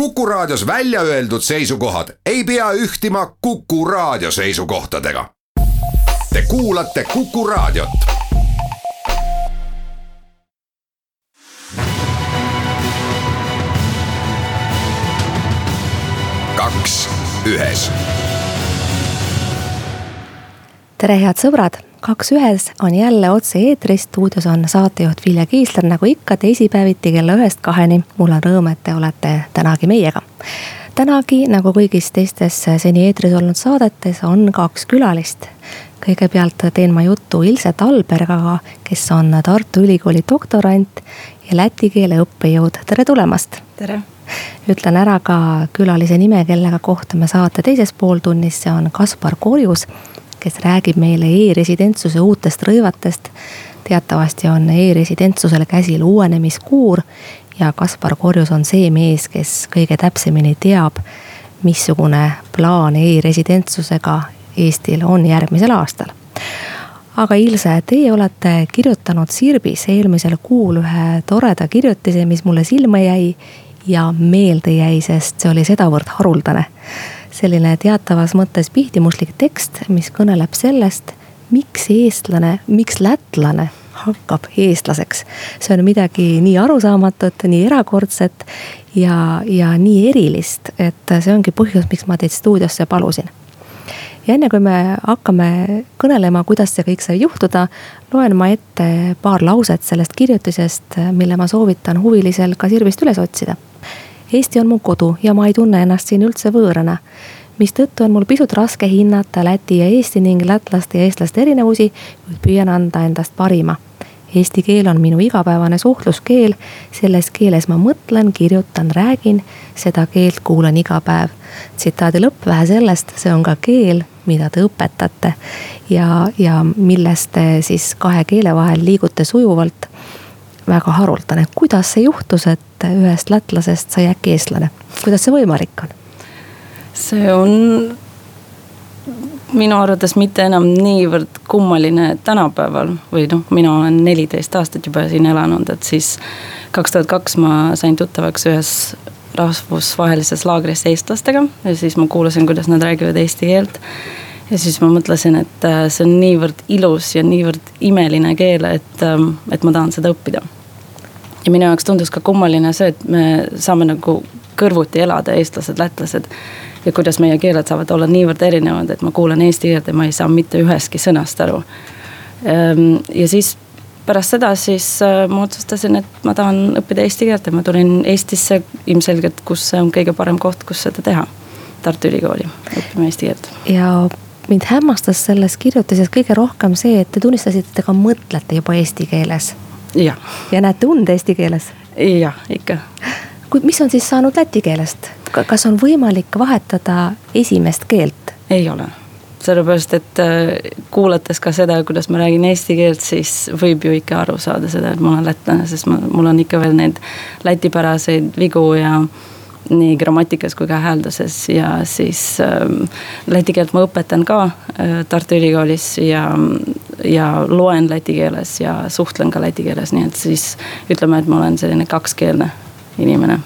Kuku Raadios välja öeldud seisukohad ei pea ühtima Kuku Raadio seisukohtadega. Te kuulate Kuku Raadiot. kaks ühes. tere, head sõbrad kaks ühes on jälle otse-eetris, stuudios on saatejuht Vilja Kiisler, nagu ikka teisipäeviti kella ühest kaheni. mul on rõõm, et te olete tänagi meiega. tänagi, nagu kõigis teistes seni eetris olnud saadetes, on kaks külalist. kõigepealt teen ma juttu Ilse Talbergaga, kes on Tartu Ülikooli doktorant ja läti keele õppejõud, tere tulemast. tere ütlen ära ka külalise nime, kellega kohtume saate teises pooltunnis, see on Kaspar Korjus kes räägib meile e-residentsuse uutest rõivatest. teatavasti on e-residentsusel käsil uuenemiskuur ja Kaspar Korjus on see mees, kes kõige täpsemini teab, missugune plaan e-residentsusega Eestil on järgmisel aastal aga Ilse, teie olete kirjutanud Sirbis eelmisel kuul ühe toreda kirjutise, mis mulle silma jäi ja meelde jäi, sest see oli sedavõrd haruldane selline teatavas mõttes pihtimuslik tekst, mis kõneleb sellest, miks eestlane, miks lätlane hakkab eestlaseks. see on midagi nii arusaamatut, nii erakordset ja, ja nii erilist, et see ongi põhjus, miks ma teid stuudiosse palusin. ja enne kui me hakkame kõnelema, kuidas see kõik sai juhtuda, loen ma ette paar lauset sellest kirjutisest, mille ma soovitan huvilisel ka Sirbist üles otsida Eesti on mu kodu ja ma ei tunne ennast siin üldse võõrana. mistõttu on mul pisut raske hinnata Läti ja Eesti ning lätlaste ja eestlaste erinevusi, kuid püüan anda endast parima. Eesti keel on minu igapäevane suhtluskeel, selles keeles ma mõtlen, kirjutan, räägin, seda keelt kuulan iga päev. tsitaadi lõpp, vähe sellest, see on ka keel, mida te õpetate ja, ja millest te siis kahe keele vahel liigute sujuvalt väga haruldane, kuidas see juhtus, et ühest lätlasest sai äkki eestlane, kuidas see võimalik on? see on minu arvates mitte enam niivõrd kummaline tänapäeval või noh, mina olen neliteist aastat juba siin elanud, et siis kaks tuhat kaks ma sain tuttavaks ühes rahvusvahelises laagris eestlastega ja siis ma kuulasin, kuidas nad räägivad eesti keelt. ja siis ma mõtlesin, et äh, see on niivõrd ilus ja niivõrd imeline keel, et, ähm, et ma tahan seda õppida ja minu jaoks tundus ka kummaline see, et me saame nagu kõrvuti elada, eestlased, lätlased. ja kuidas meie keeled saavad olla niivõrd erinevad, et ma kuulan eesti keelt ja ma ei saa mitte ühestki sõnast aru. Ehm, ja siis pärast seda siis äh, ma otsustasin, et ma tahan õppida eesti keelt ja ma tulin Eestisse ilmselgelt, kus see on kõige parem koht, kus seda teha. Tartu Ülikooli õppima eesti keelt. ja mind hämmastas selles kirjutises kõige rohkem see, et te tunnistasite, et te ka mõtlete juba eesti keeles jah. ja näete und eesti keeles? jah, ikka. kuid mis on siis saanud läti keelest, kas on võimalik vahetada esimest keelt? ei ole sellepärast, et äh, kuulates ka seda, kuidas ma räägin eesti keelt, siis võib ju ikka aru saada seda, et ma olen lätlane, sest ma, mul on ikka veel neid lätipäraseid vigu ja nii grammatikas kui ka häälduses ja siis äh, läti keelt ma õpetan ka äh, Tartu Ülikoolis ja ja loen läti keeles ja suhtlen ka läti keeles, nii et siis ütleme, et ma olen selline kakskeelne inimene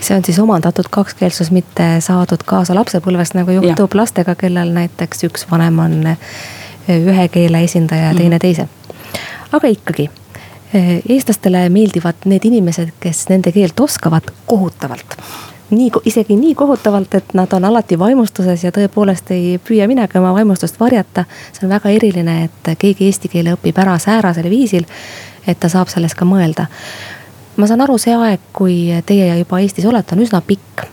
see on siis omandatud kakskeelsus, mitte saadud kaasa lapsepõlvest, nagu juhtub ja. lastega, kellel näiteks üks vanem on ühe keele esindaja ja teine mm. teise. aga ikkagi, eestlastele meeldivad need inimesed, kes nende keelt oskavad kohutavalt nii, isegi nii kohutavalt, et nad on alati vaimustuses ja tõepoolest ei püüa minagi oma vaimustust varjata. see on väga eriline, et keegi eesti keele õpib ära säärasel viisil, et ta saab selles ka mõelda. ma saan aru, see aeg, kui teie juba Eestis olete, on üsna pikk.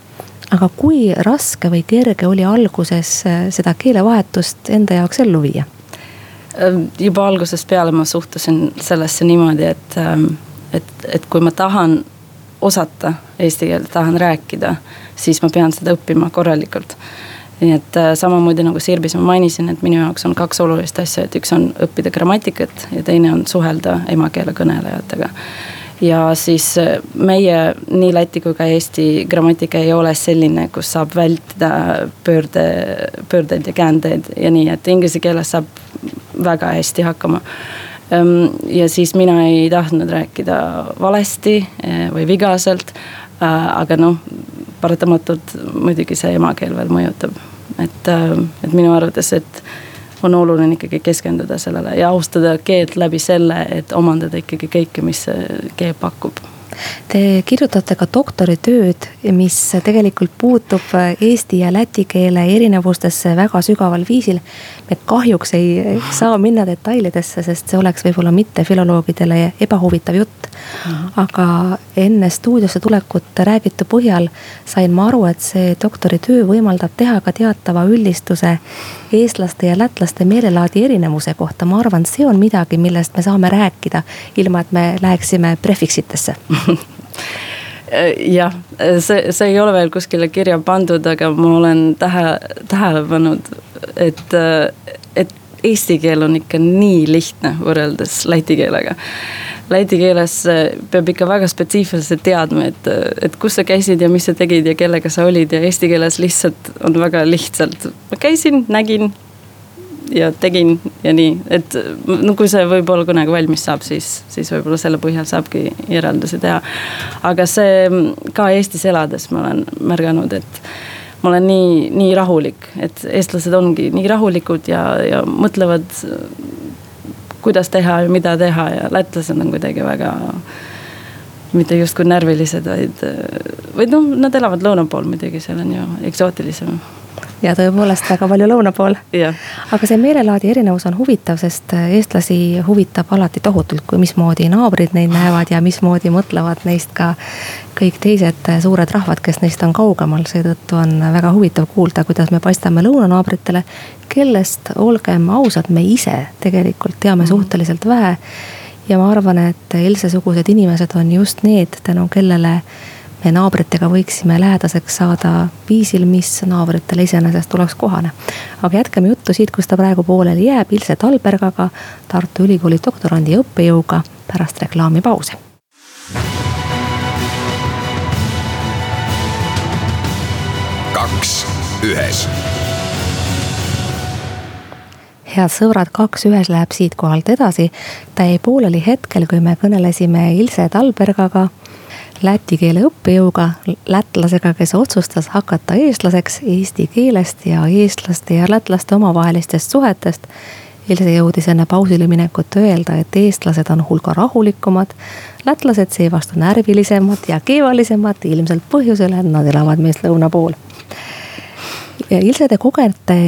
aga kui raske või kerge oli alguses seda keelevahetust enda jaoks ellu viia? juba algusest peale ma suhtusin sellesse niimoodi, et, et, et kui ma tahan osata eesti keelt, tahan rääkida, siis ma pean seda õppima korralikult. nii et äh, samamoodi nagu Sirbis ma mainisin, et minu jaoks on kaks olulist asja, et üks on õppida grammatikat ja teine on suhelda emakeele kõnelejatega ja siis äh, meie, nii läti kui ka eesti grammatika ei ole selline, kus saab vältida pöörde, pöördeid ja käändeid ja nii, et inglise keeles saab väga hästi hakkama ja siis mina ei tahtnud rääkida valesti eh, või vigaselt. Äh, aga noh, paratamatult muidugi see emakeel veel mõjutab. et, et minu arvates, et on oluline ikkagi keskenduda sellele ja austada keelt läbi selle, et omandada ikkagi kõike, mis see keel pakub Te kirjutate ka doktoritööd, mis tegelikult puutub eesti ja läti keele erinevustesse väga sügaval viisil. me kahjuks ei saa minna detailidesse, sest see oleks võib-olla mitte filoloogidele ebahuvitav jutt. Mhm. aga enne stuudiosse tulekut räägitu põhjal sain ma aru, et see doktoritöö võimaldab teha ka teatava üldistuse eestlaste ja lätlaste meelelaadi erinevuse kohta. ma arvan, see on midagi, millest me saame rääkida, ilma et me läheksime prefiksitesse jah, see, see ei ole veel kuskile kirja pandud, aga ma olen tähe, tähele pannud, et, et eesti keel on ikka nii lihtne võrreldes läti keelega. Läti keeles peab ikka väga spetsiifiliselt teadma, et, et kus sa käisid ja mis sa tegid ja kellega sa olid ja eesti keeles lihtsalt on väga lihtsalt. ma käisin, nägin, ja tegin ja nii, et no kui see võib-olla kunagi valmis saab, siis, siis võib-olla selle põhjal saabki järeldusi teha. aga see ka Eestis elades ma olen märganud, et ma olen nii, nii rahulik, et eestlased ongi nii rahulikud ja, ja mõtlevad, kuidas teha ja mida teha ja lätlased on kuidagi väga mitte justkui närvilised, vaid, vaid noh, nad elavad lõuna pool muidugi, seal on ju eksootilisem ja tõepoolest väga palju lõuna pool. aga see meelelaadi erinevus on huvitav, sest äh, eestlasi huvitab alati tohutult, kui mismoodi naabrid neid näevad ja mismoodi mõtlevad neist ka kõik teised äh, suured rahvad, kes neist on kaugemal, seetõttu on väga huvitav kuulda, kuidas me paistame lõunanaabritele, kellest, olgem ausad, me ise tegelikult teame mhm. suhteliselt vähe. ja ma arvan, et Else-sugused inimesed on just need, tänu kellele me naabritega võiksime lähedaseks saada viisil, mis naabritele iseenesest oleks kohane. aga jätkame juttu siit, kus ta praegu pooleli jääb, Ilse Talbergaga, Tartu Ülikooli doktorandi õppejõuga pärast reklaamipausi. kaks ühes head sõbrad, kaks ühes läheb siit kohalt edasi. ta jäi pooleli hetkel, kui me kõnelesime Ilse Talbergaga läti keele õppejõuga, lätlasega, kes otsustas hakata eestlaseks eesti keelest ja eestlaste ja lätlaste omavahelistest suhetest. Ilse jõudis enne pausile minekut öelda, et eestlased on hulga rahulikumad, lätlased seevastu närvilisemad ja keevalisemad, ilmselt põhjusel, et nad elavad meist lõuna pool. Ilse, te kogete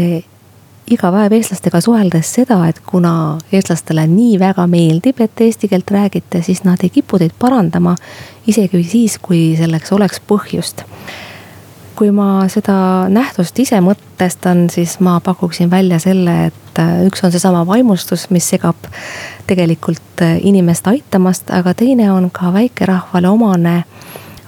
iga päev eestlastega suheldes seda, et kuna eestlastele nii väga meeldib, et eesti keelt räägite, siis nad ei kipu teid parandama. isegi siis, kui selleks oleks põhjust. kui ma seda nähtust ise mõtestan, siis ma pakuksin välja selle, et üks on seesama vaimustus, mis segab tegelikult inimest aitamast, aga teine on ka väikerahvale omane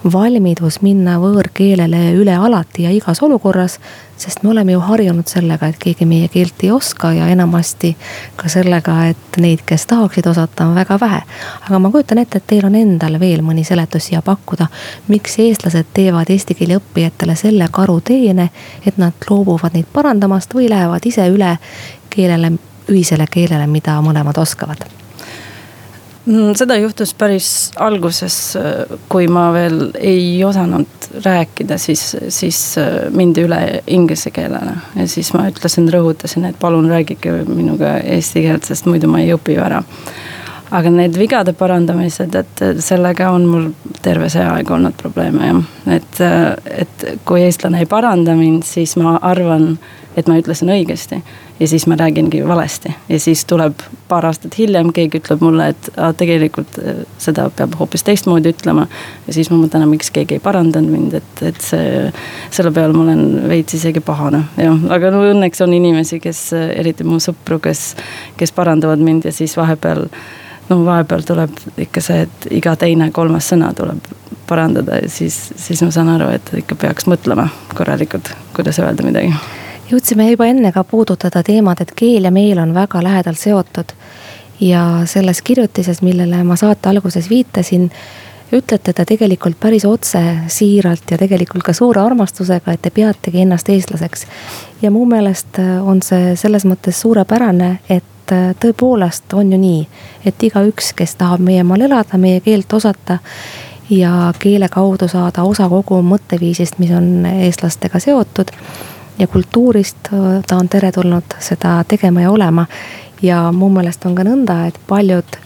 valmidus minna võõrkeelele üle alati ja igas olukorras. sest me oleme ju harjunud sellega, et keegi meie keelt ei oska ja enamasti ka sellega, et neid, kes tahaksid osata, on väga vähe. aga ma kujutan ette, et teil on endal veel mõni seletus siia pakkuda. miks eestlased teevad eesti keele õppijatele selle karuteene, et nad loobuvad neid parandamast või lähevad ise üle keelele, ühisele keelele, mida mõlemad oskavad seda juhtus päris alguses, kui ma veel ei osanud rääkida, siis, siis äh, mindi üle inglise keelele. ja siis ma ütlesin, rõhutasin, et palun rääkige minuga eesti keelt, sest muidu ma ei õpi ära. aga need vigade parandamised, et sellega on mul terve see aeg olnud probleeme jah. et, äh, et kui eestlane ei paranda mind, siis ma arvan, et ma ütlesin õigesti. Ja siis ma räägingi valesti. Ja siis tuleb paar aastat hiljem, keegi ütleb mulle, et a, tegelikult äh, seda peab hoopis teistmoodi ütlema. ja siis ma mõtlen, miks keegi ei parandanud mind, et, et see, selle peale ma olen veits isegi pahane, jah, aga no õnneks on inimesi, kes, eriti mu sõpru, kes, kes parandavad mind ja siis vahepeal no vahepeal tuleb ikka see, et iga teine, kolmas sõna tuleb parandada ja siis, siis ma saan aru, et ikka peaks mõtlema korralikult, kuidas öelda midagi jõudsime juba enne ka puudutada teemat, et keel ja meel on väga lähedalt seotud. ja selles kirjutises, millele ma saate alguses viitasin, ütlete te tegelikult päris otse, siiralt ja tegelikult ka suure armastusega, et te peategi ennast eestlaseks. ja mu meelest on see selles mõttes suurepärane, et tõepoolest on ju nii, et igaüks, kes tahab meie maal elada, meie keelt osata ja keele kaudu saada osa kogu mõtteviisist, mis on eestlastega seotud. Ja kultuurist ta on teretulnud seda tegema ja olema. ja mu meelest on ka nõnda, et paljud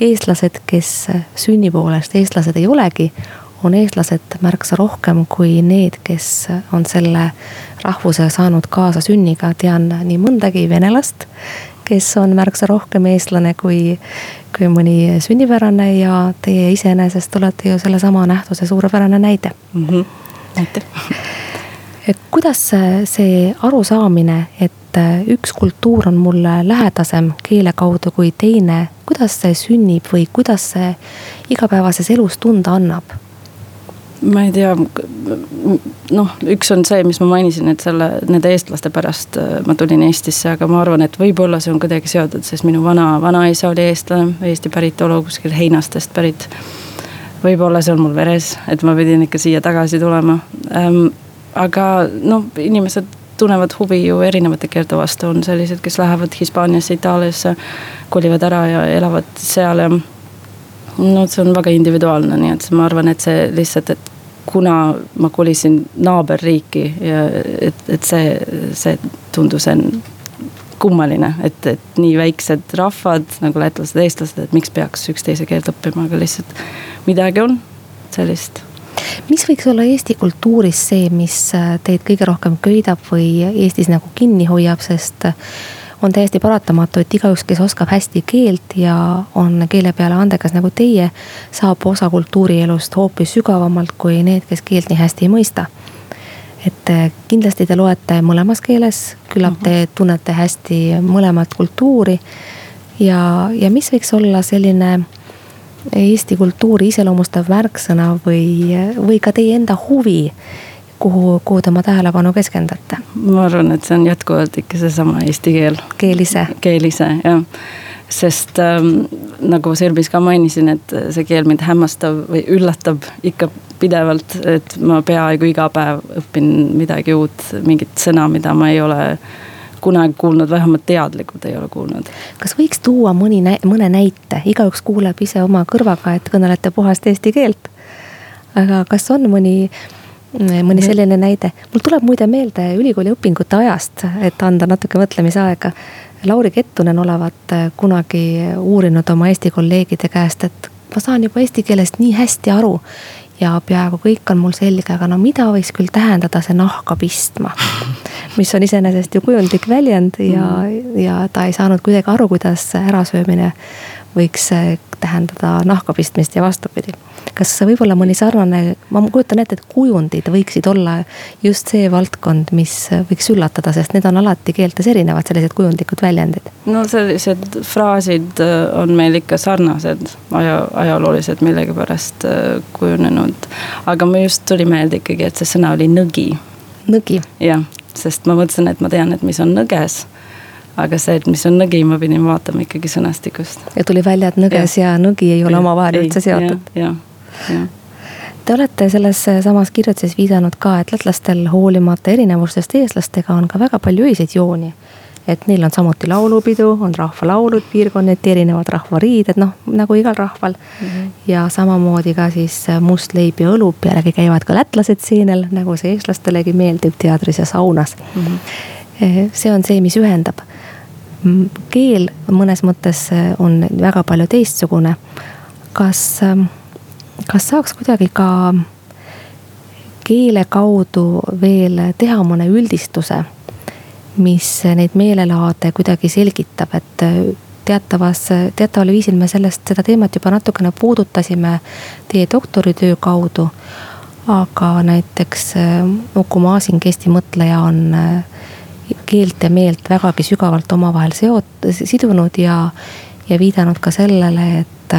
eestlased, kes sünni poolest eestlased ei olegi, on eestlased märksa rohkem kui need, kes on selle rahvuse saanud kaasa sünniga. tean nii mõndagi venelast, kes on märksa rohkem eestlane kui, kui mõni sünnipärane ja teie iseenesest olete ju sellesama nähtuse suurepärane näide mm. -hmm. aitäh. kuidas see arusaamine, et üks kultuur on mulle lähedasem keele kaudu kui teine, kuidas see sünnib või kuidas see igapäevases elus tunda annab? ma ei tea, noh, üks on see, mis ma mainisin, et selle, nende eestlaste pärast äh, ma tulin Eestisse, aga ma arvan, et võib-olla see on kuidagi seotud, sest minu vana, vanaisa oli eestlane, Eesti päritolu, kuskil Heinastest pärit. võib-olla see on mul veres, et ma pidin ikka siia tagasi tulema ähm,. Aga noh, inimesed tunnevad huvi ju erinevate keelte vastu, on sellised, kes lähevad Hispaaniasse, Itaaliasse, kolivad ära ja elavad seal ja no see on väga individuaalne, nii et ma arvan, et see lihtsalt, et kuna ma kolisin naaberriiki ja et, et see, see tundus en kummaline, et, et nii väiksed rahvad nagu lätlased, eestlased, et miks peaks üksteise keelt õppima, aga lihtsalt midagi on sellist. Mis võiks olla Eesti kultuuris see, mis teid kõige rohkem köidab või Eestis nagu kinni hoiab, sest on täiesti paratamatu, et igaüks, kes oskab hästi keelt ja on keele peale andekas nagu teie, saab osa kultuurielust hoopis sügavamalt kui need, kes keelt nii hästi ei mõista. et eh, kindlasti te loete mõlemas keeles, küllap te mhm. tunnete hästi mõlemat kultuuri. ja, ja mis võiks olla selline Eesti kultuuri iseloomustav märksõna või, või ka teie enda huvi kuhu, kuhu te oma tähelepanu keskendate? ma arvan, et see on jätkuvalt ikka seesama eesti keel. keel ise. keel ise, jah. sest ähm, nagu Sirbis ka mainisin, et see keel mind hämmastab või üllatab ikka pidevalt, et ma peaaegu iga päev õpin midagi uut, mingit sõna, mida ma ei ole kunagi kuulnud, vähemalt teadlikult ei ole kuulnud. kas võiks tuua mõni, mõne näite, igaüks kuuleb ise oma kõrvaga, et kõnelete puhast eesti keelt. aga kas on mõni mõni selline näide. mul tuleb muide meelde ülikooli õpingute ajast, et anda natuke mõtlemisaega. Lauri Kettunen olevat äh, kunagi uurinud oma Eesti kolleegide käest, et ma saan juba eesti keelest nii hästi aru ja peaaegu kõik on mul selge, aga no mida võiks küll tähendada see nahka pistma. mis on iseenesest ju kujundlik väljend ja, ja ta ei saanud kuidagi aru, kuidas ärasöömine võiks äh, tähendada nahka pistmist ja vastupidi kas võib-olla mõni sarnane, ma kujutan ette, et kujundid võiksid olla just see valdkond, mis võiks üllatada, sest need on alati keeltes erinevad, sellised kujundlikud väljendid. no sellised fraasid äh, on meil ikka sarnased, aja, ajaloolised millegipärast äh, kujunenud. aga mul just tuli meelde ikkagi, et see sõna oli nõgi. nõgi? jah, sest ma mõtlesin, et ma tean, et mis on nõges aga see, et mis on nõgi, ma pidin vaatama ikkagi sõnastikust. ja tuli välja, et nõges ja, ja nõgi ei ole omavahel üldse seotud. Te olete selles samas kirjutises viidanud ka, et lätlastel hoolimata erinevustest eestlastega on ka väga palju ühiseid jooni. Et neil on samuti laulupidu, on rahvalaulud piirkonniti, erinevad rahvariided, noh nagu igal rahval mm. -hmm. ja samamoodi ka siis must leib ja õlu, pealegi käivad ka lätlased seenel, nagu see eestlastelegi meeldib teatris ja saunas mm. -hmm. see on see, mis ühendab. keel mõnes mõttes on väga palju teistsugune. kas kas saaks kuidagi ka keele kaudu veel teha mõne üldistuse, mis neid meelelaade kuidagi selgitab, et teatavas, teataval viisil me sellest, seda teemat juba natukene puudutasime teie doktoritöö kaudu. aga näiteks Uku Masing, Eesti mõtleja, on keelt ja meelt vägagi sügavalt omavahel seot-, sidunud ja, ja viidanud ka sellele, et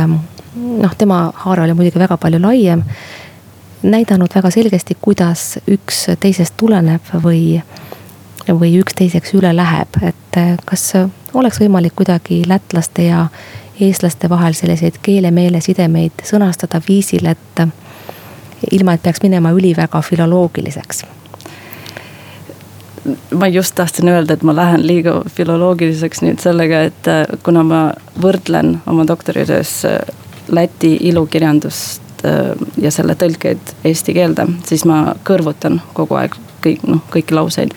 noh, tema haare oli muidugi väga palju laiem. näidanud väga selgesti, kuidas üks teisest tuleneb või, või üks teiseks üle läheb, et kas oleks võimalik kuidagi lätlaste ja eestlaste vahel selliseid keele-meele sidemeid sõnastada viisil, et ilma, et peaks minema üliväga filoloogiliseks ma just tahtsin öelda, et ma lähen liiga filoloogiliseks nüüd sellega, et kuna ma võrdlen oma doktoritöös Läti ilukirjandust ja selle tõlkeid eesti keelde, siis ma kõrvutan kogu aeg kõik noh, kõiki lauseid.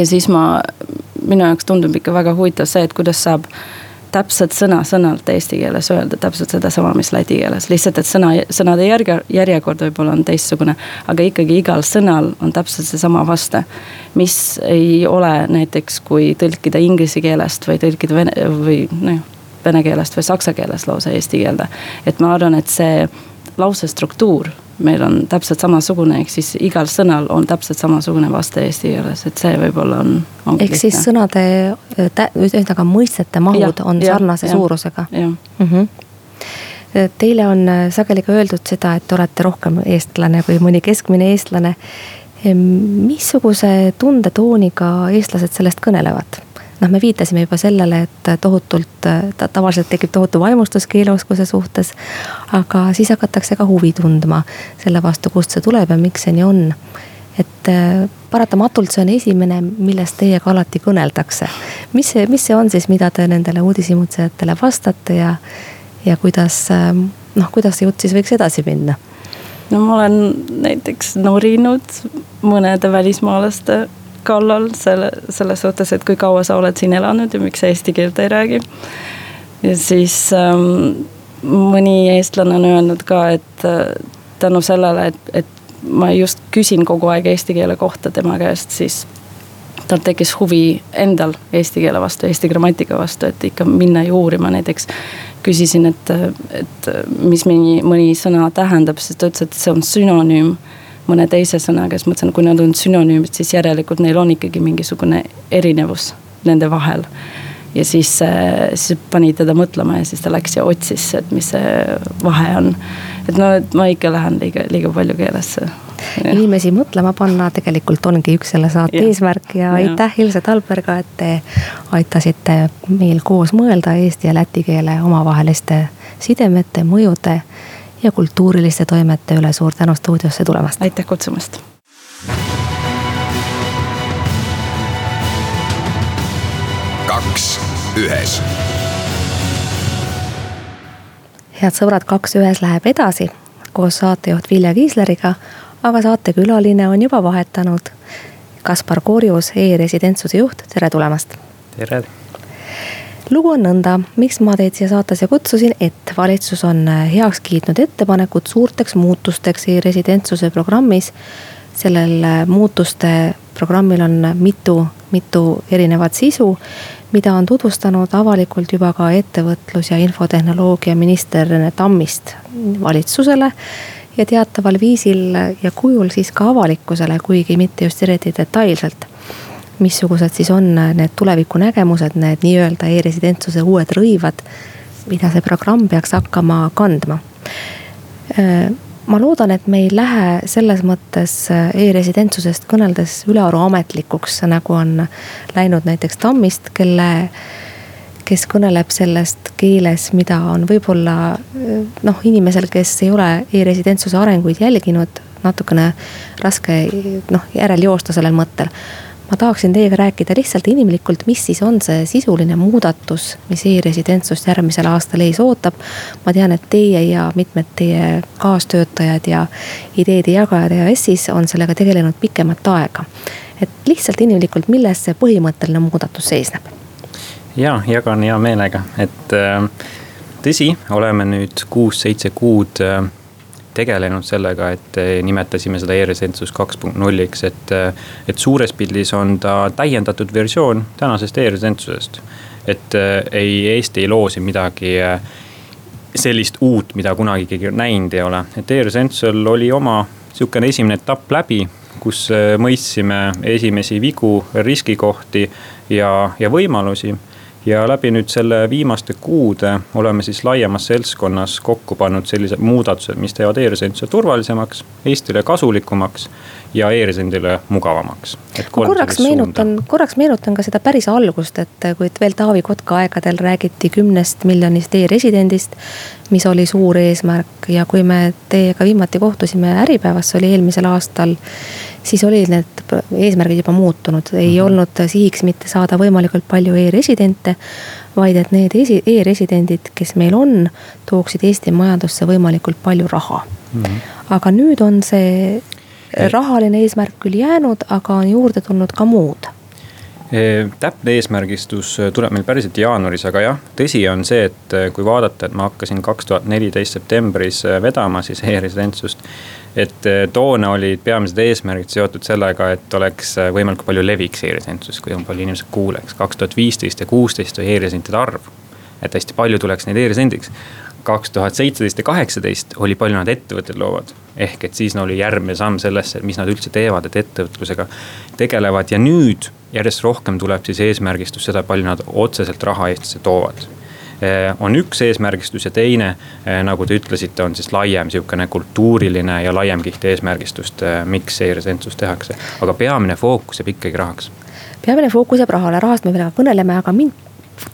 Ja siis ma, minu jaoks tundub ikka väga huvitav see, et kuidas saab täpselt sõna-sõnalt eesti keeles öelda täpselt sedasama, mis läti keeles, lihtsalt et sõna, sõnade järge, järjekord võib-olla on teistsugune. aga ikkagi igal sõnal on täpselt seesama vaste. mis ei ole näiteks, kui tõlkida inglise keelest või tõlkida vene või noh, vene keelest või saksa keelest lausa eesti keelde. et ma arvan, et see lause struktuur meil on täpselt samasugune, ehk siis igal sõnal on täpselt samasugune vaste eesti keeles, et see võib-olla on. ehk siis sõnade, ühesõnaga mõistete mahud ja, on ja, sarnase ja, suurusega. Mm -hmm. Teile on sageli ka öeldud seda, et te olete rohkem eestlane kui mõni keskmine eestlane. missuguse tundetooniga eestlased sellest kõnelevad? Noh, me viitasime juba sellele, et tohutult ta,, tavaliselt tekib tohutu vaimustus keeleoskuse suhtes. aga siis hakatakse ka huvi tundma selle vastu, kust see tuleb ja miks see nii on. et äh, paratamatult see on esimene, millest teiega alati kõneldakse. mis see, mis see on siis, mida te nendele uudishimutsejatele vastate ja, ja kuidas äh, noh, kuidas see jutt siis võiks edasi minna? no ma olen näiteks norinud mõnede välismaalaste kallal selle, selles suhtes, et kui kaua sa oled siin elanud ja miks sa eesti keelt ei räägi. ja siis ähm, mõni eestlane on öelnud ka, et äh, tänu sellele, et, et ma just küsin kogu aeg eesti keele kohta tema käest, siis tal tekkis huvi endal eesti keele vastu, eesti grammatika vastu, et ikka minna ju uurima, näiteks küsisin, et, et mis mõni, mõni sõna tähendab, siis ta ütles, et see on sünonüüm mõne teise sõnaga, siis mõtlesin, kui nad on sünonüümid, siis järelikult neil on ikkagi mingisugune erinevus nende vahel. ja siis, siis pani teda mõtlema ja siis ta läks ja otsis, et mis see vahe on. et no, et ma ikka lähen liiga, liiga palju keelesse. inimesi mõtlema panna tegelikult ongi üks selle saate ja. eesmärk ja, ja aitäh Ilse Talberga, et te aitasite meil koos mõelda eesti ja läti keele omavaheliste sidemete, mõjude ja kultuuriliste toimete üle suur tänu stuudiosse tulemast. aitäh kutsumast. kaks ühes. head sõbrad, Kaks ühes läheb edasi koos saatejuht Vilja Kiisleriga, aga saatekülaline on juba vahetanud. Kaspar Korjus e, e-residentsuse juht, tere tulemast. tere lugu on nõnda, miks ma teid siia saatesse kutsusin, et valitsus on äh, heaks kiitnud ettepanekud suurteks muutusteks e-residentsuse programmis. sellel äh, muutuste programmil on mitu, mitu erinevat sisu, mida on tutvustanud avalikult juba ka ettevõtlus- ja infotehnoloogia minister Rene Tammist valitsusele ja teataval viisil ja kujul siis ka avalikkusele, kuigi mitte just eriti detailselt missugused siis on need tulevikunägemused, need nii-öelda e-residentsuse uued rõivad, mida see programm peaks hakkama kandma. ma loodan, et me ei lähe selles mõttes e-residentsusest kõneldes ülearu ametlikuks, nagu on läinud näiteks Tammist, kelle kes kõneleb sellest keeles, mida on võib-olla noh, inimesel, kes ei ole e-residentsuse arenguid jälginud, natukene raske noh, järel joosta sellel mõttel ma tahaksin teiega rääkida lihtsalt inimlikult, mis siis on see sisuline muudatus, mis e-residentsust järgmisel aastal ees ootab. ma tean, et teie ja mitmed teie kaastöötajad ja ideede jagajad EAS-is on sellega tegelenud pikemat aega. et lihtsalt inimlikult, milles see põhimõtteline muudatus seisneb? ja jagan hea meelega, et äh, tõsi, oleme nüüd kuus-seitse kuud äh, tegelenud sellega, et eh, nimetasime seda e-residentsus kaks punkt nulliks, et. Eh, et suures pildis on ta täiendatud versioon tänasest e-residentsusest. et eh, ei, Eesti ei loo siin midagi sellist uut, mida kunagi keegi näinud ei ole, et e-residentsusel oli oma sihukene esimene etapp läbi kus mõistsime esimesi vigu, riskikohti ja, ja võimalusi ja läbi nüüd selle viimaste kuude oleme siis laiemas seltskonnas kokku pannud sellised muudatused, mis teevad e-residentsuse turvalisemaks, Eestile kasulikumaks ja e-residendile mugavamaks. korraks meenutan, korraks meenutan ka seda päris algust, et kui veel Taavi Kotka aegadel räägiti kümnest miljonist e-residendist. mis oli suur eesmärk ja kui me teiega viimati kohtusime Äripäevas, see oli eelmisel aastal siis olid need eesmärgid juba muutunud, ei mm -hmm. olnud sihiks mitte saada võimalikult palju e-residente. vaid et need e-residendid, kes meil on, tooksid Eesti majandusse võimalikult palju raha mm. -hmm. aga nüüd on see rahaline eesmärk küll jäänud, aga on juurde tulnud ka muud täpne eesmärgistus tuleb meil päriselt jaanuaris, aga jah, tõsi on see, et kui vaadata, et ma hakkasin kaks tuhat neliteist septembris vedama siis e-residentsust. Et toona olid peamised eesmärgid seotud sellega, et oleks võimalikult palju leviks e-residentsus, kui palju inimesed kuuleks. kaks tuhat viisteist ja kuusteist oli e-residentide arv, et hästi palju tuleks neid e-residendiks kaks tuhat seitseteist ja kaheksateist oli palju nad ettevõtted loovad. ehk et siis no oli järgmine samm sellesse, mis nad üldse teevad, et ettevõtlusega tegelevad ja nüüd järjest rohkem tuleb siis eesmärgistus seda, palju nad otseselt raha Eestisse toovad eh, on üks eesmärgistus ja teine, eh, nagu te ütlesite, on siis laiem sihukene kultuuriline ja laiem kiht eesmärgistust, eh, miks e-residentsus tehakse. aga peamine fookus jääb ikkagi rahaks. peamine fookus jääb rahale, rahast me veel kõneleme, aga mind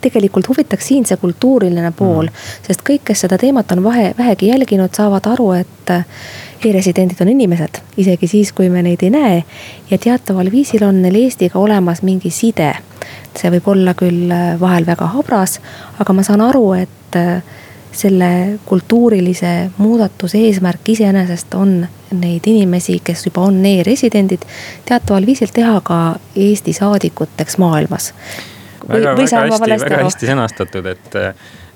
tegelikult huvitaks siin see kultuuriline pool mm.. sest kõik, kes seda teemat on vahe, vähegi jälginud, saavad aru, et e-residendid on inimesed, isegi siis, kui me neid ei näe. ja teataval viisil on neil Eestiga olemas mingi side. See võib olla küll äh, vahel väga habras, aga ma saan aru, et äh, selle kultuurilise muudatuse eesmärk iseenesest on neid inimesi, kes juba on e-residendid, teataval viisil teha ka Eesti saadikuteks maailmas väga, väga hästi, väga hästi sõnastatud, et,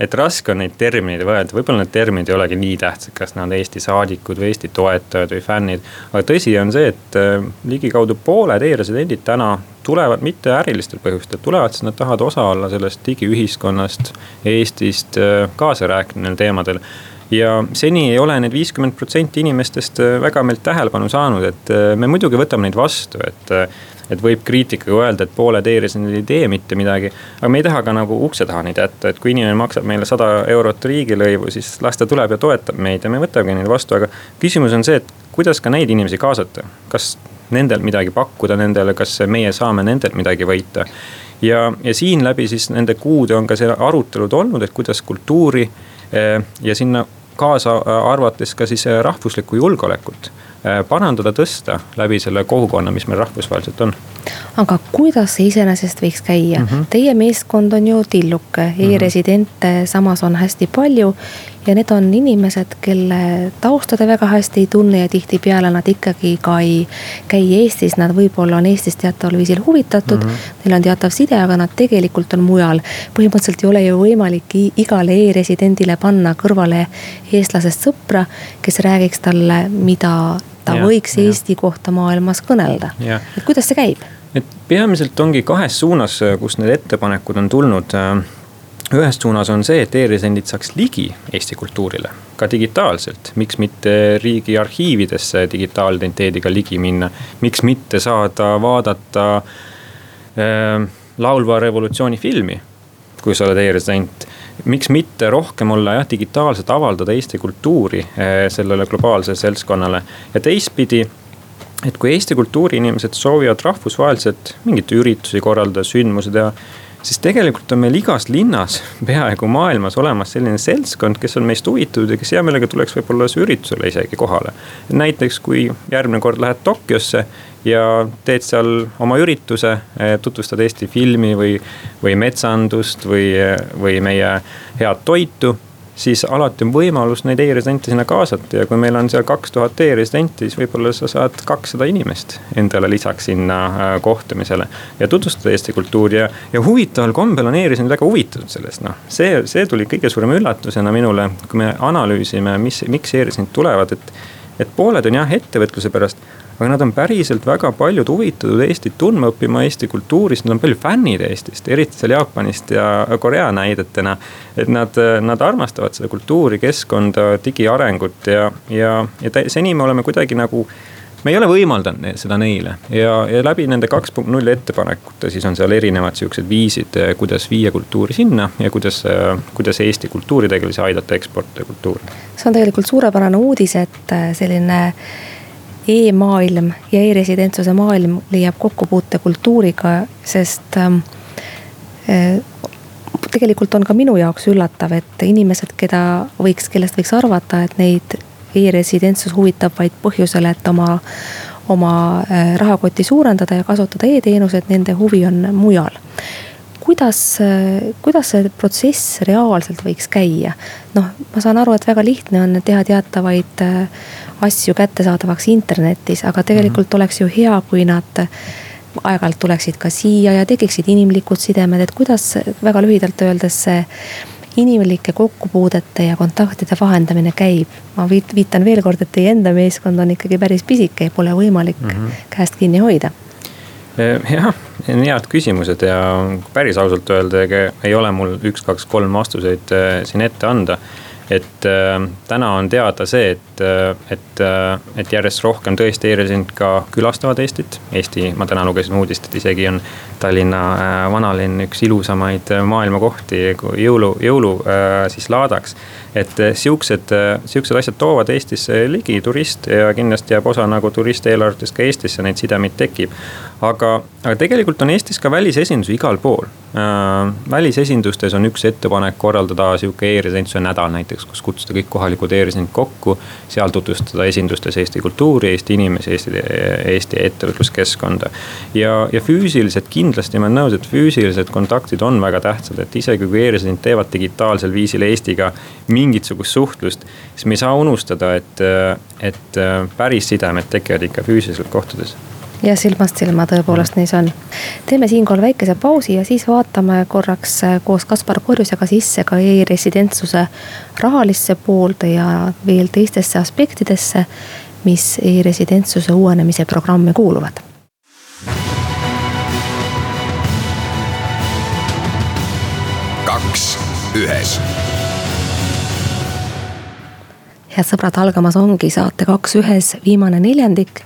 et raske on neid termineid võelda, võib-olla need terminid ei olegi nii tähtsad, kas nad Eesti saadikud või Eesti toetajad või fännid. aga tõsi on see, et äh, ligikaudu pooled e-residendid täna tulevad mitte ärilistel põhjustel, tulevad, sest nad tahavad osa olla sellest digiühiskonnast, Eestist, äh, kaasa rääkida neil teemadel. Ja seni ei ole need viiskümmend protsenti inimestest äh, väga meilt tähelepanu saanud, et me muidugi võtame neid vastu, et et võib kriitikaga öelda, et pooled e-residendid ei tee mitte midagi. aga me ei taha ka nagu ukse taha neid jätta, et kui inimene maksab meile sada eurot riigilõivu, siis las ta tuleb ja toetab meid ja me võtamegi neid vastu, aga küsimus on see, et kuidas ka neid inimesi kaasata, kas nendel midagi pakkuda nendele, kas meie saame nendelt midagi võita. ja, ja siin läbi siis nende kuude on ka see arutelud olnud, et kuidas kultuuri eh, ja sinna kaasa arvates ka siis rahvuslikku julgeolekut Äh, parandada, tõsta läbi selle kogukonna, mis meil rahvusvaheliselt on. aga kuidas see iseenesest võiks käia mm? -hmm. Teie meeskond on ju tilluke e, e-residente samas on hästi palju ja need on inimesed, kelle tausta te väga hästi ei tunne ja tihtipeale nad ikkagi ka ei käi Eestis, nad võib-olla on Eestist teataval viisil huvitatud mm. -hmm. Neil on teatav side, aga nad tegelikult on mujal. põhimõtteliselt ei ole ju võimalik igale e-residendile panna kõrvale eestlasest sõpra, kes räägiks talle, mida ta ja, võiks ja. Eesti kohta maailmas kõnelda. et kuidas see käib? et peamiselt ongi kahes suunas, kus need ettepanekud on tulnud ühest suunas on see, et e-residendid saaks ligi Eesti kultuurile, ka digitaalselt. miks mitte riigi arhiividesse digitaalidentiteediga ligi minna, miks mitte saada vaadata äh, laulva revolutsiooni filmi, kui sa oled e-resident. miks mitte rohkem olla jah, digitaalselt avaldada Eesti kultuuri äh, sellele globaalsele seltskonnale ja teistpidi et kui Eesti kultuuriinimesed soovivad rahvusvaheliselt mingeid üritusi korraldada, sündmusi teha siis tegelikult on meil igas linnas peaaegu maailmas olemas selline seltskond, kes on meist huvitatud ja kes hea meelega tuleks võib-olla üritusele isegi kohale. näiteks kui järgmine kord lähed Tokyosse ja teed seal oma ürituse, eh, tutvustad Eesti filmi või, või metsandust või, või meie head toitu siis alati on võimalus neid e-residente sinna kaasata ja kui meil on seal kaks tuhat e-residenti, siis võib-olla sa saad kakssada inimest endale lisaks sinna äh, kohtumisele. ja tutvustada Eesti kultuuri ja, ja huvitaval kombel on e-residendid väga huvitatud sellest, noh. see, see tuli kõige suurema üllatusena minule, kui me analüüsime, mis, miks e-residendid tulevad, et, et pooled on jah ettevõtluse pärast aga nad on päriselt väga paljud huvitatud Eestit tundma õppima, Eesti kultuurist, nad on palju fännid Eestist, eriti seal Jaapanist ja Korea näidetena. et nad, nad armastavad seda kultuuri, keskkonda, digiarengut ja, ja, ja seni me oleme kuidagi nagu me ei ole võimaldanud seda neile ja, ja läbi nende kaks punkt null ettepanekute, siis on seal erinevad siuksed viisid, kuidas viia kultuuri sinna ja kuidas, kuidas Eesti kultuuritegelasi aidata eksportida kultuuri. see on tegelikult suurepärane uudis, et selline e-maailm ja e-residentsuse maailm leiab kokkupuute kultuuriga, sest ähm, äh, tegelikult on ka minu jaoks üllatav, et inimesed, keda võiks, kellest võiks arvata, et neid e-residentsus huvitab vaid põhjusel, et oma, oma äh, rahakotti suurendada ja kasutada e-teenuseid, nende huvi on mujal kuidas, kuidas see protsess reaalselt võiks käia? noh, ma saan aru, et väga lihtne on teha teatavaid äh, asju kättesaadavaks internetis, aga tegelikult mm -hmm. oleks ju hea, kui nad aeg-ajalt tuleksid ka siia ja tekiksid inimlikud sidemed, et kuidas väga lühidalt öeldes see inimlike kokkupuudete ja kontaktide vahendamine käib. ma viit-, viitan veel kord, et teie enda meeskond on ikkagi päris pisike ja pole võimalik mm -hmm. käest kinni hoida jah, head küsimused ja päris ausalt öelda, ega ei ole mul üks, kaks, kolm vastuseid äh, siin ette anda et äh, täna on teada see, et, äh, et, äh, et järjest rohkem tõesti e-residendid ka külastavad Eestit. Eesti, ma täna lugesin uudist, et isegi on Tallinna äh, vanalinn üks ilusamaid äh, maailma kohti jõulu, jõulu äh, siis laadaks. Et äh, siuksed, äh, siuksed asjad toovad Eestisse ligi turiste ja kindlasti jääb osa nagu turisteelarvetest ka Eestisse, neid sidemeid tekib. aga, aga tegelikult on Eestis ka välisesindusi igal pool äh,. välisesindustes on üks ettepanek korraldada sihuke e-residentsuse nädal näiteks, kus kutsuda kõik kohalikud e-residendid kokku. seal tutvustada esindustes Eesti kultuuri, Eesti inimesi, Eesti, Eesti ettevõtluskeskkonda. ja, ja füüsiliselt kindlasti ma olen nõus, et füüsilised kontaktid on väga tähtsad, et isegi kui e-residendid teevad digitaalsel viisil Eestiga mingisugust suhtlust. siis me ei saa unustada, et, et päris sidemed tekivad ikka füüsiliselt kohtades ja silmast silma tõepoolest nii see on. teeme siinkohal väikese pausi ja siis vaatame korraks koos Kaspar Korjusega sisse ka e-residentsuse rahalisse poolde ja veel teistesse aspektidesse, mis e-residentsuse uuenemise programmi kuuluvad. kaks ühes head sõbrad, algamas ongi saate Kaks ühes viimane neljandik.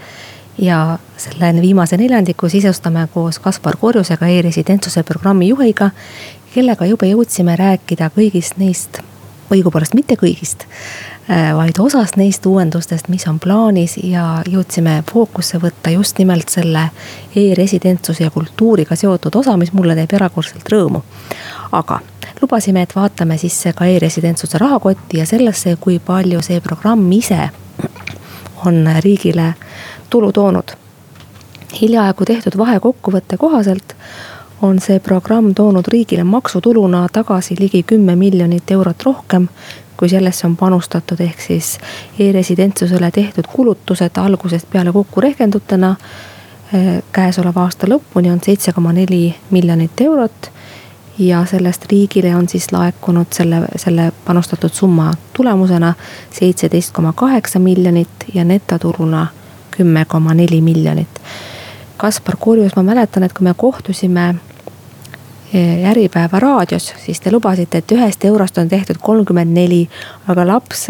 Ja selle viimase neljandiku sisustame koos Kaspar Korjusega e-residentsuse programmi juhiga, kellega juba jõudsime rääkida kõigist neist, õigupoolest mitte kõigist, vaid osast neist uuendustest, mis on plaanis ja jõudsime fookusse võtta just nimelt selle e-residentsuse ja kultuuriga seotud osa, mis mulle teeb erakordselt rõõmu. aga lubasime, et vaatame sisse ka e-residentsuse rahakotti ja sellesse, kui palju see programm ise on riigile tulu toonud. hiljaaegu tehtud vahekokkuvõtte kohaselt on see programm toonud riigile maksutuluna tagasi ligi kümme miljonit eurot rohkem, kui sellesse on panustatud, ehk siis e-residentsusele tehtud kulutused algusest peale kokku rehkendutena. Eh, käesoleva aasta lõpuni on seitse koma neli miljonit eurot ja sellest riigile on siis laekunud selle, selle panustatud summa tulemusena seitseteist koma kaheksa miljonit ja netotuluna kümme koma neli miljonit. Kaspar Kurjus, ma mäletan, et kui me kohtusime Äripäeva raadios, siis te lubasite, et ühest eurost on tehtud kolmkümmend neli, aga laps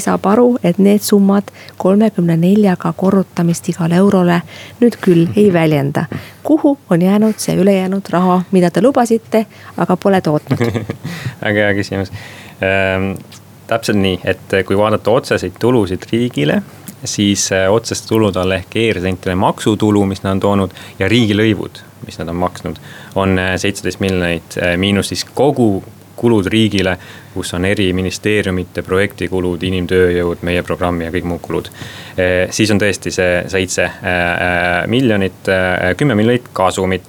saab aru, et need summad kolmekümne neljaga korrutamist igale eurole nüüd küll ei väljenda. kuhu on jäänud see ülejäänud raha, mida te lubasite, aga pole tootnud väga hea küsimus ähm, täpselt nii, et kui vaadata otseseid tulusid riigile, siis äh, otseste tulude all ehk e-residentide maksutulu, mis nad on toonud ja riigilõivud, mis nad on maksnud, on äh, seitseteist miljonit, äh, miinus siis kogu kulud riigile, kus on eri ministeeriumite projektikulud, inimtööjõud, meie programmi ja kõik muud kulud. siis on tõesti see seitse miljonit, kümme miljonit kasumit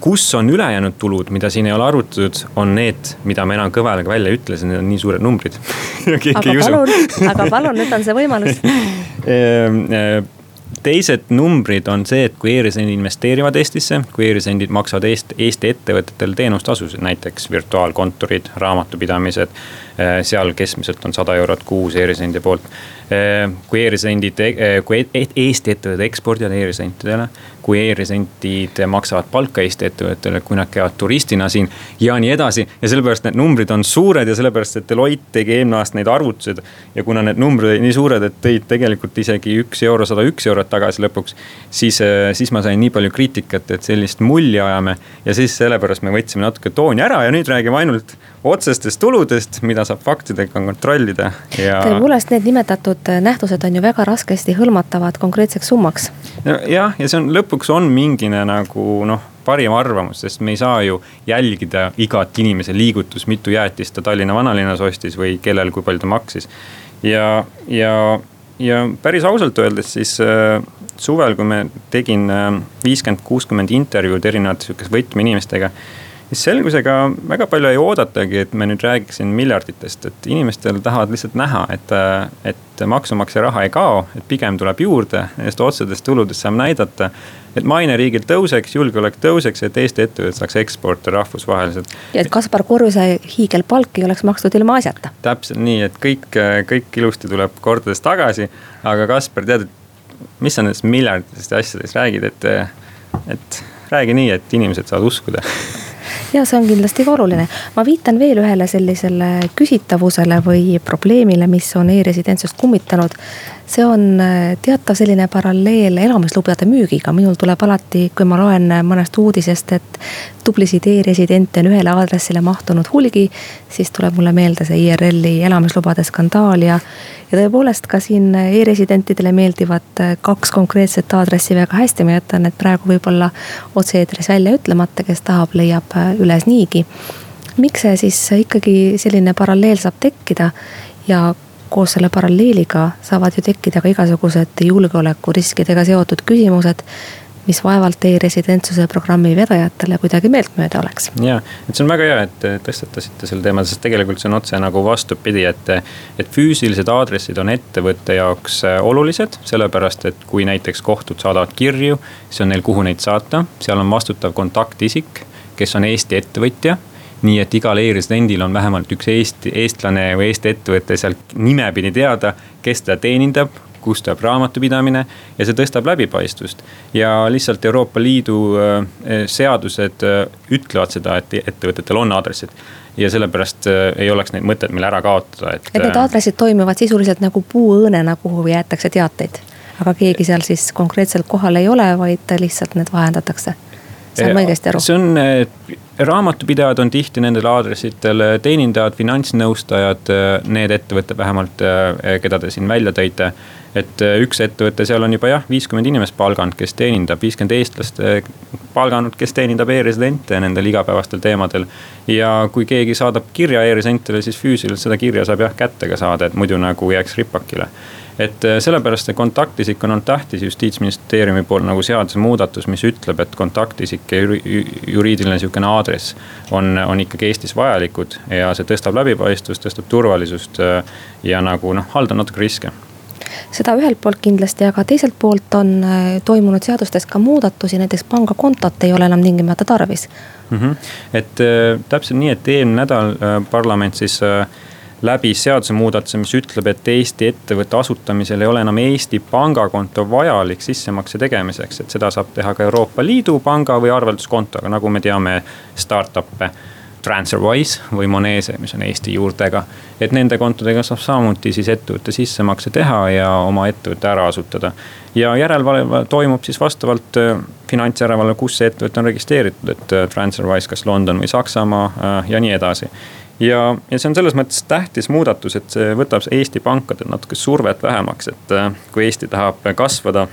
kus on ülejäänud tulud, mida siin ei ole arvutatud, on need, mida ma enam kõvelaga välja ei ütle, sest need on nii suured numbrid aga palun, aga palun, nüüd on see võimalus ehm, eh, teised numbrid on see, et kui e-residendid investeerivad Eestisse, kui e-residendid maksavad Eest, Eesti ettevõtetele teenustasusid, näiteks virtuaalkontorid, raamatupidamised. Eh, seal keskmiselt on sada eurot kuus e-residendi poolt Äh, kui e-residendid, äh, kui e-, e-, Eesti ettevõtted ekspordivad e-residentidele. kui e-residendid maksavad palka Eesti ettevõttele, kui nad käivad turistina siin ja nii edasi. ja sellepärast need numbrid on suured ja sellepärast, et Deloitte tegi eelmine aasta neid arvutused. ja kuna need numbrid olid nii suured, et tõid tegelikult isegi üks euro, sada üks eurot tagasi lõpuks. siis, äh, siis ma sain nii palju kriitikat, et sellist mulli ajame ja siis sellepärast me võtsime natuke tooni ära ja nüüd räägime ainult otsestest tuludest, mida saab faktidega kontrollida ja. tõepoolest, need nimetatud nähtused on ju väga raskesti hõlmatavad konkreetseks summaks. jah, ja see on lõpuks on mingine nagu noh parim arvamus, sest me ei saa ju jälgida igat inimese liigutust, mitu jäätist ta Tallinna vanalinnas ostis või kellel, kui palju ta maksis. ja, ja ja päris ausalt öeldes siis suvel, kui me tegin viiskümmend, kuuskümmend intervjuud erinevate sihukeste võtmeinimestega siis selgus, ega väga palju ei oodatagi, et me nüüd räägiksin miljarditest, et inimestel tahavad lihtsalt näha, et, et maksumaksja raha ei kao, et pigem tuleb juurde, nendest otsedest tuludest saame näidata. et maine riigil tõuseks, julgeolek tõuseks, et Eesti ettevõtted saaks eksportida rahvusvaheliselt. ja et Kaspar Korjuse hiigelpalk ei oleks makstud ilma asjata. täpselt nii, et kõik, kõik ilusti tuleb kordades tagasi, aga Kaspar, tead, et mis sa nendest miljarditest asjadest räägid, et, et räägi nii, et inimesed saavad uskuda ja see on kindlasti ka oluline. ma viitan veel ühele sellisele küsitavusele või probleemile, mis on e-residentsust kummitanud. See on äh, teatav selline paralleel elamislubade müügiga, minul tuleb alati, kui ma loen mõnest uudisest, et tublisid e-residente on ühele aadressile mahtunud hulgi. siis tuleb mulle meelde see IRL-i elamislubade skandaal ja, ja tõepoolest ka siin e-residentidele meeldivad kaks konkreetset aadressi väga hästi, ma jätan need praegu võib-olla otse-eetris välja ütlemata, kes tahab, leiab üles niigi. miks see siis ikkagi selline paralleel saab tekkida ja koos selle paralleeliga saavad ju tekkida ka igasugused julgeolekuriskidega seotud küsimused mis vaevalt e-residentsuse programmi vedajatele kuidagi meeltmööda oleks. ja, et see on väga hea, et tõstatasite selle teema, sest tegelikult see on otse nagu vastupidi, et. et füüsilised aadressid on ettevõtte jaoks äh, olulised, sellepärast et kui näiteks kohtud saadavad kirju, siis on neil, kuhu neid saata, seal on vastutav kontaktisik, kes on Eesti ettevõtja nii et igal e-residendil on vähemalt üks Eesti, eestlane või Eesti ettevõte seal nimepidi teada, kes teda teenindab, kust tuleb raamatupidamine ja see tõstab läbipaistvust. ja lihtsalt Euroopa Liidu äh, seadused äh, ütlevad seda, et ettevõtetel on aadressid ja sellepärast äh, ei oleks neid mõtet meil ära kaotada, et. et need aadressid toimivad sisuliselt nagu puuõõnena, kuhu jäetakse teateid. aga keegi seal siis konkreetselt kohal ei ole, vaid lihtsalt need vahendatakse saan ma õigesti aru? see on, raamatupidajad on tihti nendel aadressitel, teenindajad, finantsnõustajad, need ettevõtted vähemalt, keda te siin välja tõite et äh, üks ettevõte, seal on juba jah, viiskümmend inimest palganud, kes teenindab, viiskümmend eestlast äh, palganud, kes teenindab e-residente nendel igapäevastel teemadel. ja kui keegi saadab kirja e-residentidele, siis füüsiliselt seda kirja saab jah kätte ka saada, et muidu nagu jääks ripakile et äh, sellepärast see kontaktisik on olnud tähtis justiitsministeeriumi poolt nagu seadusemuudatus, mis ütleb, et kontaktisik ja juriidiline sihukene aadress on, on ikkagi Eestis vajalikud ja see tõstab läbipaistvust, tõstab turvalisust ja nagu noh, haldab natuke riske seda ühelt poolt kindlasti, aga teiselt poolt on äh, toimunud seadustes ka muudatusi, näiteks pangakontot ei ole enam tingimata tarvis mm. -hmm. et äh, täpselt nii, et eelmine nädal äh, parlament siis läbis seadusemuudatuse, mis ütleb, et Eesti ettevõtte asutamisel ei ole enam Eesti pangakonto vajalik sissemakse tegemiseks, et seda saab teha ka Euroopa Liidu panga või arvelduskontoga, nagu me teame startup'e TransferWise või Monese, mis on Eesti juurtega. et nende kontodega saab samuti siis ettevõtte sissemakse teha ja oma ettevõtte ära asutada. ja järelevalve toimub siis vastavalt äh, finantsjärelevalve, kus see ettevõte on registreeritud, et äh, TransferWise kas London või Saksamaa äh, ja nii edasi ja, ja see on selles mõttes tähtis muudatus, et see võtab Eesti pankadel natuke survet vähemaks, et kui Eesti tahab kasvada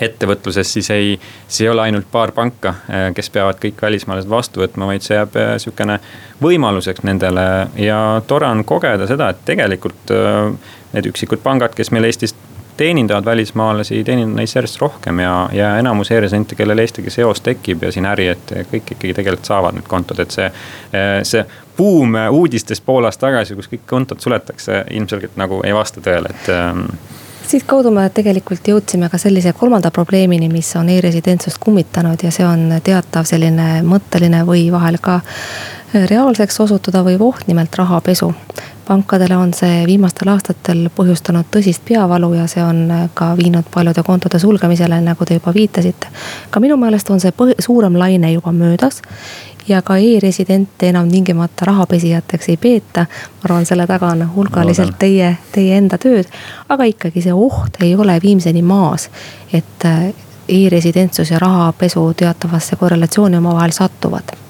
ettevõtluses, siis ei, siis ei ole ainult paar panka, äh, kes peavad kõik välismaalased vastu võtma, vaid see jääb äh, sihukene võimaluseks nendele. ja tore on kogeda seda, et tegelikult äh, need üksikud pangad, kes meil Eestis teenindavad välismaalasi, teenindavad neist järjest rohkem ja, ja enamus e-residente, kellel Eestiga seos tekib ja siin äri, et kõik ikkagi tegelikult saavad need kontod, et see, see buum uudistes pool aastat tagasi, kus kõik kontod suletakse, ilmselgelt nagu ei vasta tõele, et ähm, siitkaudu me tegelikult jõudsime ka sellise kolmanda probleemini, mis on e-residentsust kummitanud ja see on teatav selline mõtteline või vahel ka reaalseks osutuda võiv oht, nimelt rahapesu. Pankadele on see viimastel aastatel põhjustanud tõsist peavalu ja see on ka viinud paljude kontode sulgemisele, nagu te juba viitasite. ka minu meelest on see põh-, suurem laine juba möödas ja ka e-residente enam tingimata rahapesijateks ei peeta. ma arvan, selle taga on hulgaliselt teie, teie enda tööd, aga ikkagi see oht ei ole viimseni maas, et äh, e-residentsus ja rahapesu teatavasse korrelatsiooni omavahel satuvad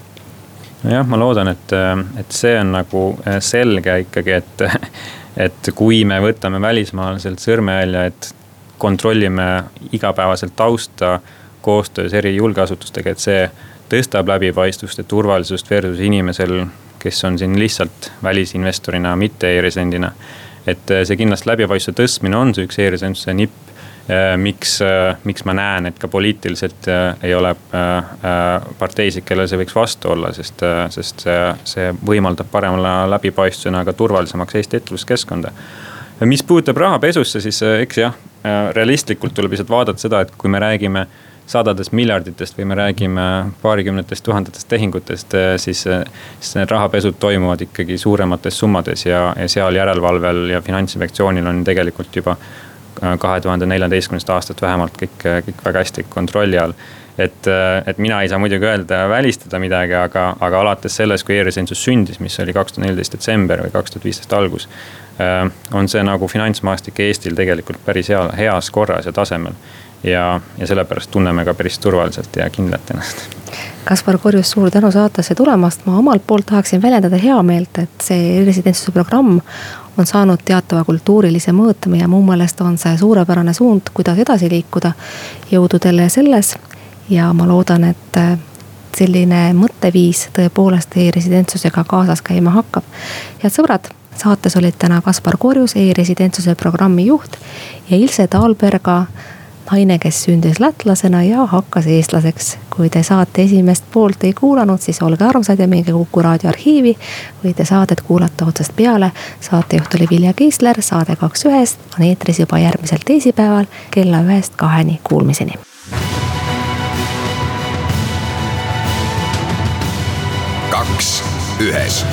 nojah, ma loodan, et, äh, et see on nagu äh, selge ikkagi, et, et kui me võtame välismaalaselt sõrmejälje, et kontrollime igapäevaselt tausta koostöös eri julgeasutustega, et see tõstab läbipaistvust ja turvalisust versus inimesel, kes on siin lihtsalt välisinvestorina, mitte e-residendina. et see kindlasti läbipaistvuse tõstmine on see üks e-residentsuse nipp miks, miks ma näen, et ka poliitiliselt ei ole parteisid, kellel see võiks vastu olla, sest, sest see, see võimaldab parema läbipaistvusena ka turvalisemaks Eesti ettevõtluskeskkonda. mis puudutab rahapesusse, siis eks jah, realistlikult tuleb lihtsalt vaadata seda, et kui me räägime sadadest miljarditest või me räägime paarikümnetest tuhandetest tehingutest, eh, siis, siis need rahapesud toimuvad ikkagi suuremates summades ja, ja seal järelevalvel ja finantsinspektsioonil on tegelikult juba kahe tuhande neljateistkümnendast aastast vähemalt kõik, kõik väga hästi kontrolli all. et, et mina ei saa muidugi öelda, välistada midagi, aga, aga alates sellest, kui e-residentsus sündis, mis oli kaks tuhat neliteist detsember või kaks tuhat viisteist algus. on see nagu finantsmaastik Eestil tegelikult päris hea, heas korras ja tasemel ja, ja sellepärast tunneme ka päris turvaliselt ja kindlalt ennast. Kaspar Korjus, suur tänu saatesse tulemast, ma omalt poolt tahaksin väljendada heameelt, et see residentsuse programm on saanud teatava kultuurilise mõõtme ja mu meelest on see suurepärane suund, kuidas edasi liikuda. jõudu teile selles ja ma loodan, et selline mõtteviis tõepoolest e-residentsusega kaasas käima hakkab. head sõbrad, saates olid täna Kaspar Korjus e, e-residentsuse programmi juht ja Ilse Taalberga naine, kes sündis lätlasena ja hakkas eestlaseks. kui te saate esimest poolt ei kuulanud, siis olge armsad ja minge Kuku raadio arhiivi. võite saadet kuulata otsast peale. saatejuht oli Vilja Kiisler, saade kaks ühest on eetris juba järgmisel teisipäeval kella ühest kaheni, kuulmiseni. kaks ühes